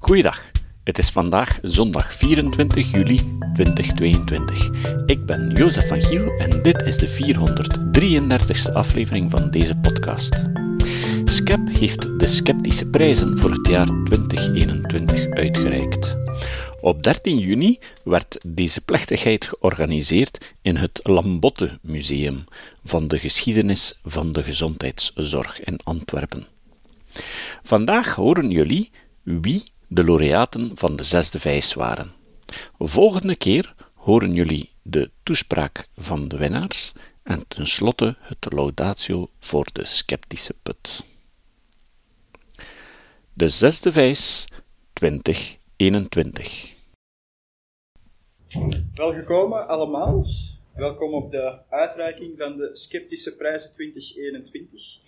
Goeiedag. Het is vandaag zondag 24 juli 2022. Ik ben Jozef van Giel en dit is de 433ste aflevering van deze podcast. SCEP heeft de Sceptische Prijzen voor het jaar 2021 uitgereikt. Op 13 juni werd deze plechtigheid georganiseerd in het Lambotte Museum van de geschiedenis van de gezondheidszorg in Antwerpen. Vandaag horen jullie wie de laureaten van de zesde vijs waren. Volgende keer horen jullie de toespraak van de winnaars en tenslotte het laudatio voor de sceptische put. De zesde vijs 2021. Welgekomen allemaal. Welkom op de uitreiking van de Sceptische Prijzen 2021.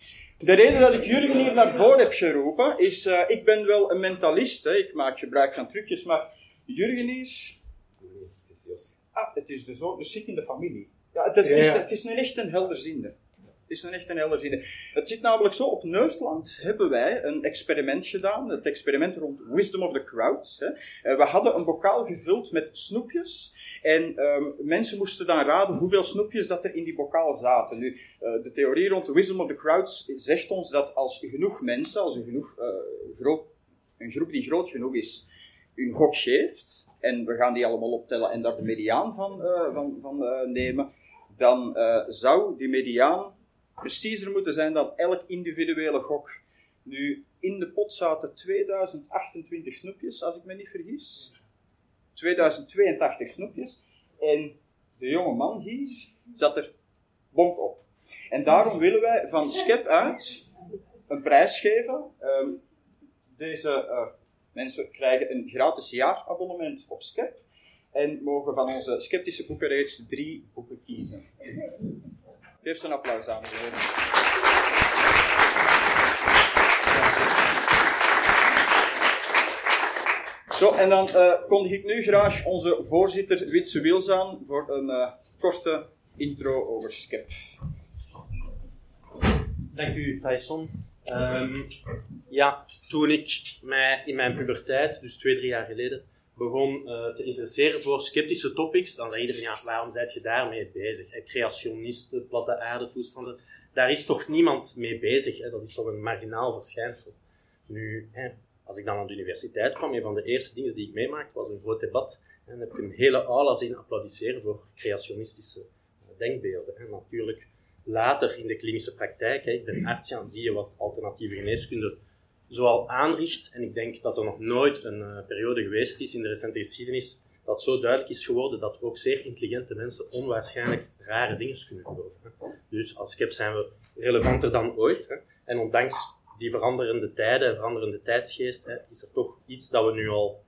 De reden dat ik Jurgen hier naar voren heb geroepen is, uh, ik ben wel een mentalist, hè. ik maak gebruik van trucjes, maar Jurgen is... Ah, het is de zoon, dus zit in de familie. Ja, het is, het is, het is een echt een helderziende. Is een echt een helderziende. Het zit namelijk zo, op Nerdland hebben wij een experiment gedaan, het experiment rond Wisdom of the Crowds. Hè. Uh, we hadden een bokaal gevuld met snoepjes en um, mensen moesten dan raden hoeveel snoepjes dat er in die bokaal zaten. Nu, uh, de theorie rond Wisdom of the Crowds zegt ons dat als genoeg mensen, als een, genoeg, uh, een groep die groot genoeg is, een gok geeft, en we gaan die allemaal optellen en daar de mediaan van, van, van nemen, dan zou die mediaan preciezer moeten zijn dan elk individuele gok. Nu, in de pot zaten 2028 snoepjes, als ik me niet vergis. 2082 snoepjes. En de jonge man hier zat er bonk op. En daarom willen wij van Skep uit een prijs geven. Um, deze uh, mensen krijgen een gratis jaarabonnement op Skep. En mogen van onze sceptische boekenreeks drie boeken kiezen. Geef een applaus, dames en. Zo, en dan uh, kondig ik nu graag onze voorzitter Witse Wils aan voor een uh, korte intro over SCEP. Dank u, Tyson. Um, ja, toen ik mij in mijn puberteit, dus twee, drie jaar geleden, begon uh, te interesseren voor sceptische topics, dan zei iedereen, ja, waarom zijt je daarmee bezig? Creationisten, platte aarde toestanden, daar is toch niemand mee bezig? Hè? Dat is toch een marginaal verschijnsel. Nu, als ik dan aan de universiteit kwam, een van de eerste dingen die ik meemaakte was een groot debat. En dan heb ik een hele aula zien applaudisseren voor creationistische denkbeelden. En natuurlijk, later in de klinische praktijk, hè, ik ben arts, dan zie je wat alternatieve geneeskunde zoal aanricht. En ik denk dat er nog nooit een uh, periode geweest is in de recente geschiedenis dat zo duidelijk is geworden dat ook zeer intelligente mensen onwaarschijnlijk rare dingen kunnen geloven. Dus als SCEP zijn we relevanter dan ooit. Hè. En ondanks die veranderende tijden en veranderende tijdsgeest, hè, is er toch iets dat we nu al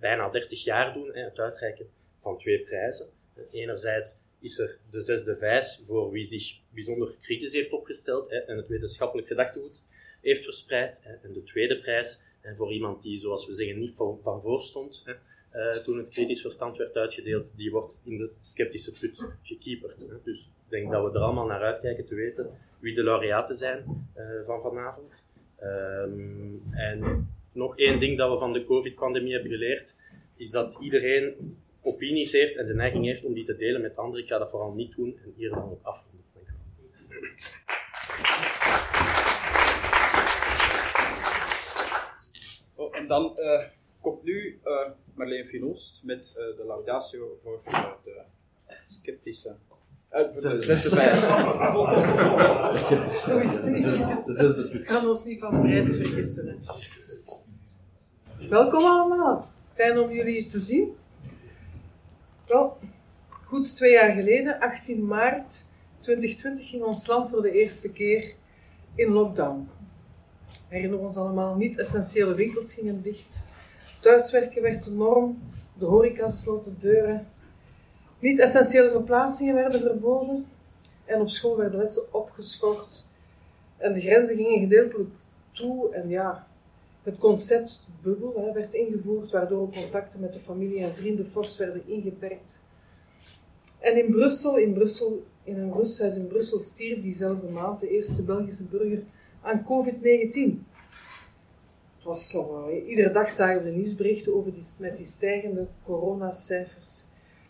bijna 30 jaar doen, het uitreiken van twee prijzen. Enerzijds is er de zesde vijs voor wie zich bijzonder kritisch heeft opgesteld en het wetenschappelijk gedachtegoed heeft verspreid. En de tweede prijs voor iemand die, zoals we zeggen, niet van, voor stond uh, toen het kritisch verstand werd uitgedeeld, die wordt in de sceptische put gekeeperd. Hè. Dus ik denk dat we er allemaal naar uitkijken te weten wie de laureaten zijn uh, van vanavond. Um, en nog één ding dat we van de COVID-pandemie hebben geleerd, is dat iedereen opinies heeft en de neiging heeft om die te delen met anderen. Ik ga dat vooral niet doen en hier dan ook afronden. Oh, en dan uh, komt nu uh, Marleen Finoost met uh, de laudatio voor de sceptische uh, de zesde prijs. Ik kan ons niet van prijs vergissen. Welkom allemaal. Fijn om jullie te zien. Wel, goed twee jaar geleden, 18 maart 2020, ging ons land voor de eerste keer in lockdown. Herinneren ons allemaal, niet-essentiële winkels gingen dicht. Thuiswerken werd de norm, de horeca sloot de deuren. Niet-essentiële verplaatsingen werden verboden en op school werden lessen opgeschort. En de grenzen gingen gedeeltelijk toe en ja, het concept bubbel hè, werd ingevoerd, waardoor contacten met de familie en vrienden fors werden ingeperkt. En in Brussel, in Brussel, in een rusthuis in Brussel, stierf diezelfde maand de eerste Belgische burger aan COVID-19. Het was nog wel. Iedere dag zagen we de nieuwsberichten over die, met die stijgende coronacijfers.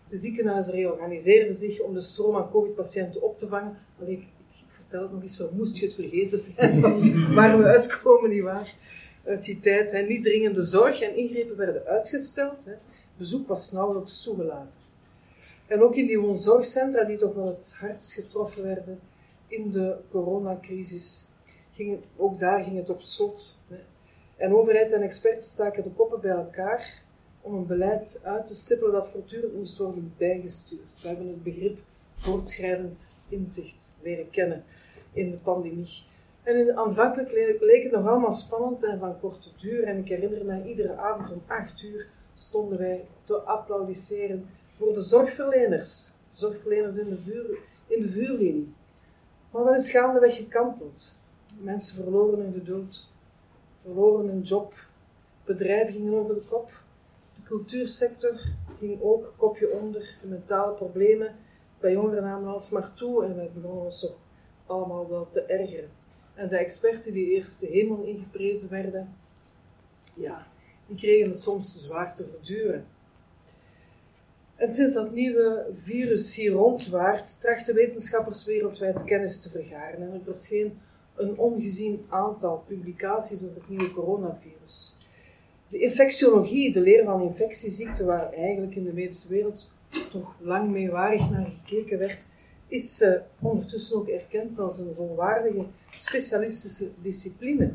De ziekenhuizen reorganiseerden zich om de stroom aan covid-patiënten op te vangen. Allee, ik, ik, vertel het nog eens, moest je het vergeten zijn, wat, waar we uitkomen, nietwaar? Uit die tijd. Hè. Niet dringende zorg en ingrepen werden uitgesteld. Hè. Bezoek was nauwelijks toegelaten. En ook in die woonzorgcentra, die toch wel het hardst getroffen werden in de coronacrisis, ook daar ging het op slot. En overheid en experten staken de koppen bij elkaar om een beleid uit te stippelen dat voortdurend moest worden bijgestuurd. We hebben het begrip voortschrijdend inzicht leren kennen in de pandemie. En in, aanvankelijk leek het nog allemaal spannend en van korte duur. En ik herinner mij, iedere avond om acht uur stonden wij te applaudisseren voor de zorgverleners. zorgverleners in de, vuur, in de vuurlinie. Maar dat is gaandeweg gekanteld. Mensen verloren hun geduld, verloren hun job, bedrijven gingen over de kop. De cultuursector ging ook kopje onder. De mentale problemen bij jongeren namen alsmaar toe en wij begonnen ons toch allemaal wel te ergeren. En de experten die eerst de hemel ingeprezen werden, ja, die kregen het soms te zwaar te verduren. En sinds dat nieuwe virus hier rondwaart, trachten wetenschappers wereldwijd kennis te vergaren. En er verscheen een ongezien aantal publicaties over het nieuwe coronavirus. De infectiologie, de leer van infectieziekten, waar eigenlijk in de medische wereld toch lang meewarig naar gekeken werd, is uh, ondertussen ook erkend als een volwaardige specialistische discipline.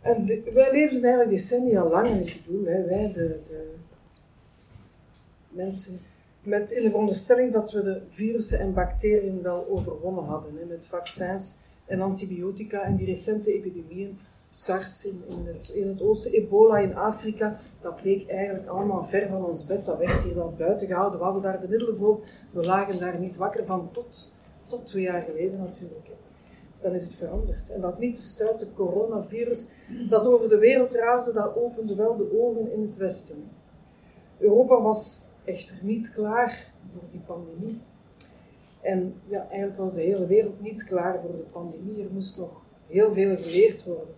En wij leefden eigenlijk decennia lang, en ik bedoel, hè, wij, de, de mensen, met in de veronderstelling dat we de virussen en bacteriën wel overwonnen hadden, hè, met vaccins en antibiotica en die recente epidemieën, SARS in, het, in het oosten, ebola in Afrika, dat leek eigenlijk allemaal ver van ons bed. Dat werd hier wel buiten gehouden. We hadden daar de middelen voor. We lagen daar niet wakker van tot, tot twee jaar geleden natuurlijk. Dan is het veranderd. En dat niet stuitte coronavirus dat over de wereld raasde, dat opende wel de ogen in het Westen. Europa was echter niet klaar voor die pandemie. En ja, eigenlijk was de hele wereld niet klaar voor de pandemie. Er moest nog heel veel geleerd worden.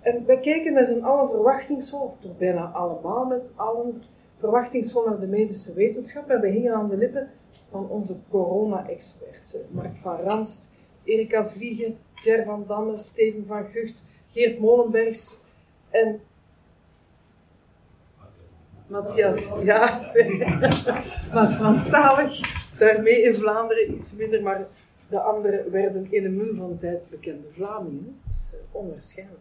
En wij kijken met z'n allen verwachtingsvol, of toch bijna allemaal met allen, verwachtingsvol naar de medische wetenschap. En we hingen aan de lippen van onze corona-experts. Mark van Ranst, Erika Vliegen, Pierre van Damme, Steven van Gucht, Geert Molenbergs en Matthias, ja, maar Franstalig, daarmee in Vlaanderen iets minder, maar de anderen werden in een mul van tijd bekende Vlamingen. Dat is eh, onwaarschijnlijk.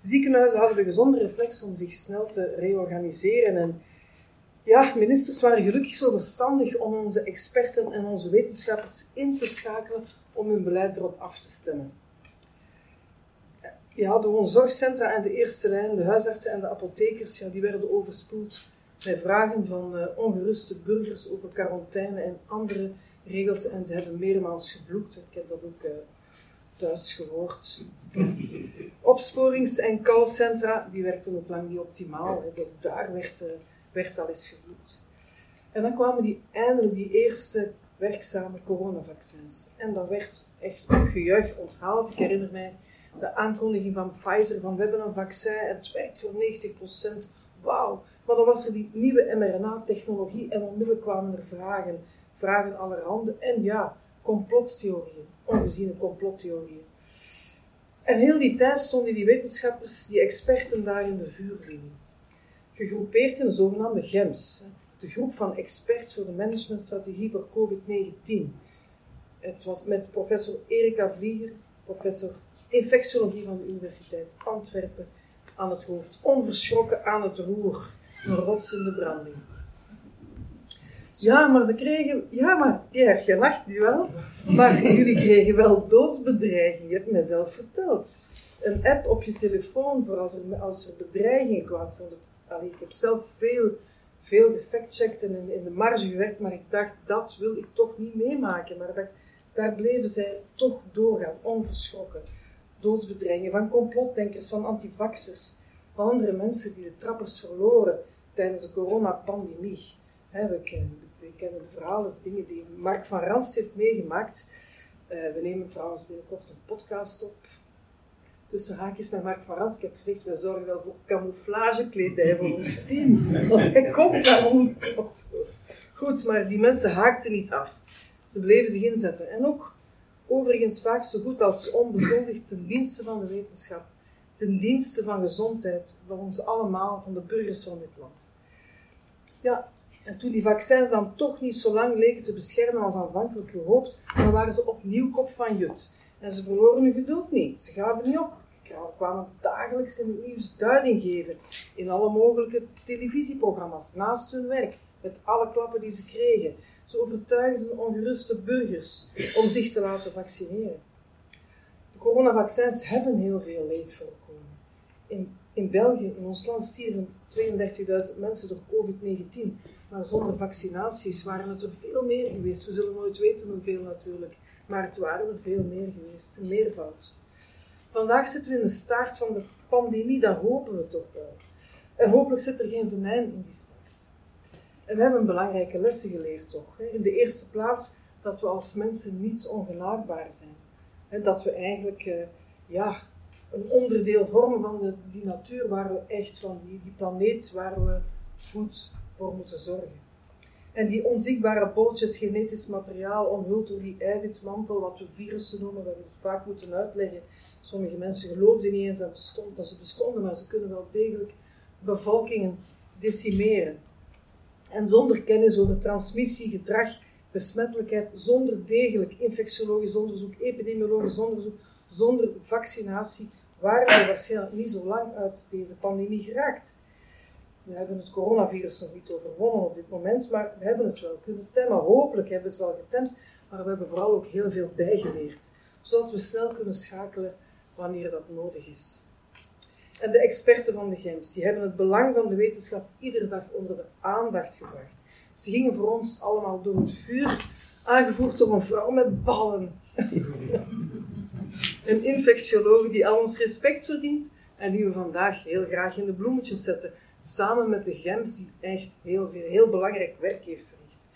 Ziekenhuizen hadden de gezonde reflex om zich snel te reorganiseren. En ja, ministers waren gelukkig zo verstandig om onze experten en onze wetenschappers in te schakelen om hun beleid erop af te stemmen. Ja, de woonzorgcentra en de eerste lijn, de huisartsen en de apothekers, ja, die werden overspoeld met vragen van uh, ongeruste burgers over quarantaine en andere regels. En ze hebben meermaals gevloekt. Ik heb dat ook uh, thuis gehoord. Opsporings- en callcentra, die werkten ook lang niet optimaal. Hè. Ook daar werd, uh, werd al eens gevloekt. En dan kwamen die, eindelijk die eerste werkzame coronavaccins. En dat werd echt gejuich onthaald. Ik herinner mij de aankondiging van Pfizer van we hebben een vaccin het werkt voor 90%. Wauw! Maar dan was er die nieuwe mRNA-technologie en onmiddellijk kwamen er vragen. Vragen allerhande. En ja, complottheorieën. Ongeziene complottheorieën. En heel die tijd stonden die wetenschappers, die experten daar in de vuurlinie. Gegroepeerd in de zogenaamde GEMS, de groep van experts voor de managementstrategie voor COVID-19. Het was met professor Erika Vlieger, professor infectiologie van de Universiteit Antwerpen, aan het hoofd. Onverschrokken aan het roer, een rots in de branding. Ja, maar ze kregen... Ja, maar Pierre, je lacht nu wel. Maar jullie kregen wel doodsbedreiging. Je hebt mij zelf verteld. Een app op je telefoon voor als er, als er bedreiging kwam. Vond het, allee, ik heb zelf veel, veel gefactcheckt en in, in de marge gewerkt, maar ik dacht, dat wil ik toch niet meemaken. Maar dat, daar bleven zij toch doorgaan, onverschrokken. Doodsbedreigingen van complotdenkers, van antivaxers, van andere mensen die de trappers verloren tijdens de coronapandemie. We kennen, we kennen de verhalen, de dingen die Mark van Ranst heeft meegemaakt. Uh, we nemen trouwens binnenkort een podcast op. tussen haakjes met Mark van Rans. Ik heb gezegd, we zorgen wel voor camouflagekledij voor ons team. Want hij komt naar onze kantoor. Goed, maar die mensen haakten niet af. Ze bleven zich inzetten. En ook overigens vaak zo goed als onbezondigd ten dienste van de wetenschap. Ten dienste van gezondheid, van ons allemaal, van de burgers van dit land. Ja, en toen die vaccins dan toch niet zo lang leken te beschermen als aanvankelijk gehoopt, dan waren ze opnieuw kop van jut. En ze verloren hun geduld niet. Ze gaven niet op. Ze kwamen dagelijks in het nieuws duiding geven. In alle mogelijke televisieprogramma's, naast hun werk, met alle klappen die ze kregen. Ze overtuigden ongeruste burgers om zich te laten vaccineren. De coronavaccins hebben heel veel leed voorkomen. In, België, in ons land, stierven 32.000 mensen door COVID-19. Maar zonder vaccinaties waren het er veel meer geweest. We zullen nooit weten hoeveel natuurlijk. Maar het waren er veel meer geweest, een meervoud. Vandaag zitten we in de staart van de pandemie, dat hopen we toch wel. En hopelijk zit er geen venijn in die staart. En we hebben belangrijke lessen geleerd toch. In de eerste plaats dat we als mensen niet ongenaakbaar zijn. Dat we eigenlijk eh, ja, een onderdeel vormen van de, die natuur waar we echt, van die, die planeet waar we goed voor moeten zorgen. En die onzichtbare bolletjes genetisch materiaal omhuld door die eiwitmantel, wat we virussen noemen, we hebben het vaak moeten uitleggen. Sommige mensen geloofden niet eens dat, bestond, dat ze bestonden, maar ze kunnen wel degelijk bevolkingen decimeren. En zonder kennis over transmissie, gedrag, besmettelijkheid, zonder degelijk infectiologisch onderzoek, epidemiologisch onderzoek, zonder vaccinatie, waren we waarschijnlijk niet zo lang uit deze pandemie geraakt. We hebben het coronavirus nog niet overwonnen op dit moment, maar we hebben het wel kunnen temmen. Hopelijk hebben we het wel getemd, maar we hebben vooral ook heel veel bijgeleerd, zodat we snel kunnen schakelen wanneer dat nodig is. En de experten van de GEMS die hebben het belang van de wetenschap iedere dag onder de aandacht gebracht. Ze gingen voor ons allemaal door het vuur, aangevoerd door een vrouw met ballen. een infectioloog die al ons respect verdient en die we vandaag heel graag in de bloemetjes zetten samen met de GEMS, die echt heel, veel, heel belangrijk werk heeft verricht.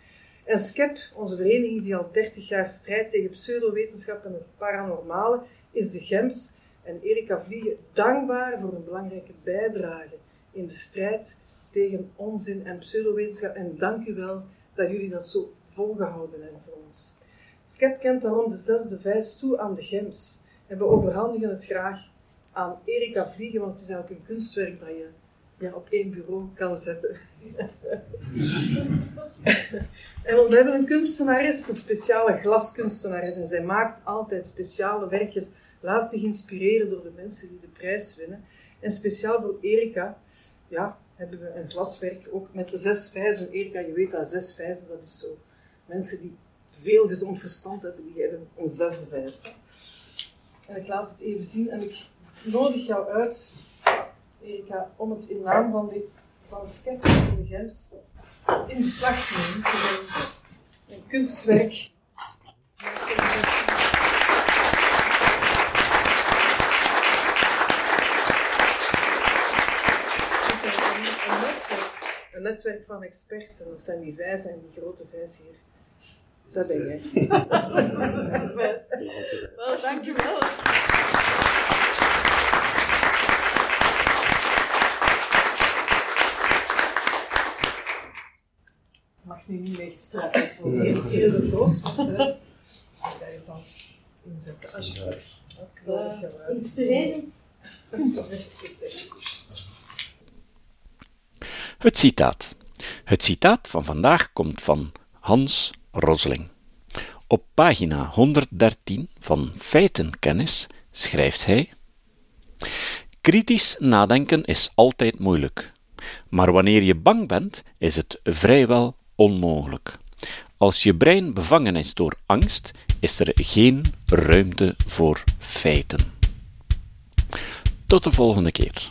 En SCEP, onze vereniging die al 30 jaar strijdt tegen pseudowetenschap en het paranormale, is de GEMS en Erika Vliegen dankbaar voor een belangrijke bijdrage in de strijd tegen onzin en pseudowetenschap. En dank u wel dat jullie dat zo volgehouden hebben voor ons. SCEP kent daarom de zesde vijs toe aan de GEMS. En we overhandigen het graag aan Erika Vliegen, want het is eigenlijk een kunstwerk dat je ja, op één bureau kan zetten. en we hebben een kunstenares, een speciale glaskunstenares, en zij maakt altijd speciale werkjes, laat zich inspireren door de mensen die de prijs winnen. En speciaal voor Erika, ja, hebben we een glaswerk, ook met de zes vijzen. Erika, je weet dat zes vijzen, dat is zo. Mensen die veel gezond verstand hebben, die hebben een zesde vijs. Ik laat het even zien en ik nodig jou uit Erika, om het in naam van, de, van en de Gems in beslag te nemen. Een, een kunstwerk. Een netwerk, van experten. Dat zijn die wijzen en die grote wijs hier. Dat ben jij. Dat is. Wel, dankjewel. mag nu niet meestraten. Voor de eerste keer roos, maar ga je het dan inzetten, alsjeblieft. Dat is uh, inspirerend. Het citaat. Het citaat van vandaag komt van Hans Rosling. Op pagina 113 van Feitenkennis schrijft hij: Kritisch nadenken is altijd moeilijk, maar wanneer je bang bent, is het vrijwel onmogelijk. Als je brein bevangen is door angst, is er geen ruimte voor feiten. Tot de volgende keer.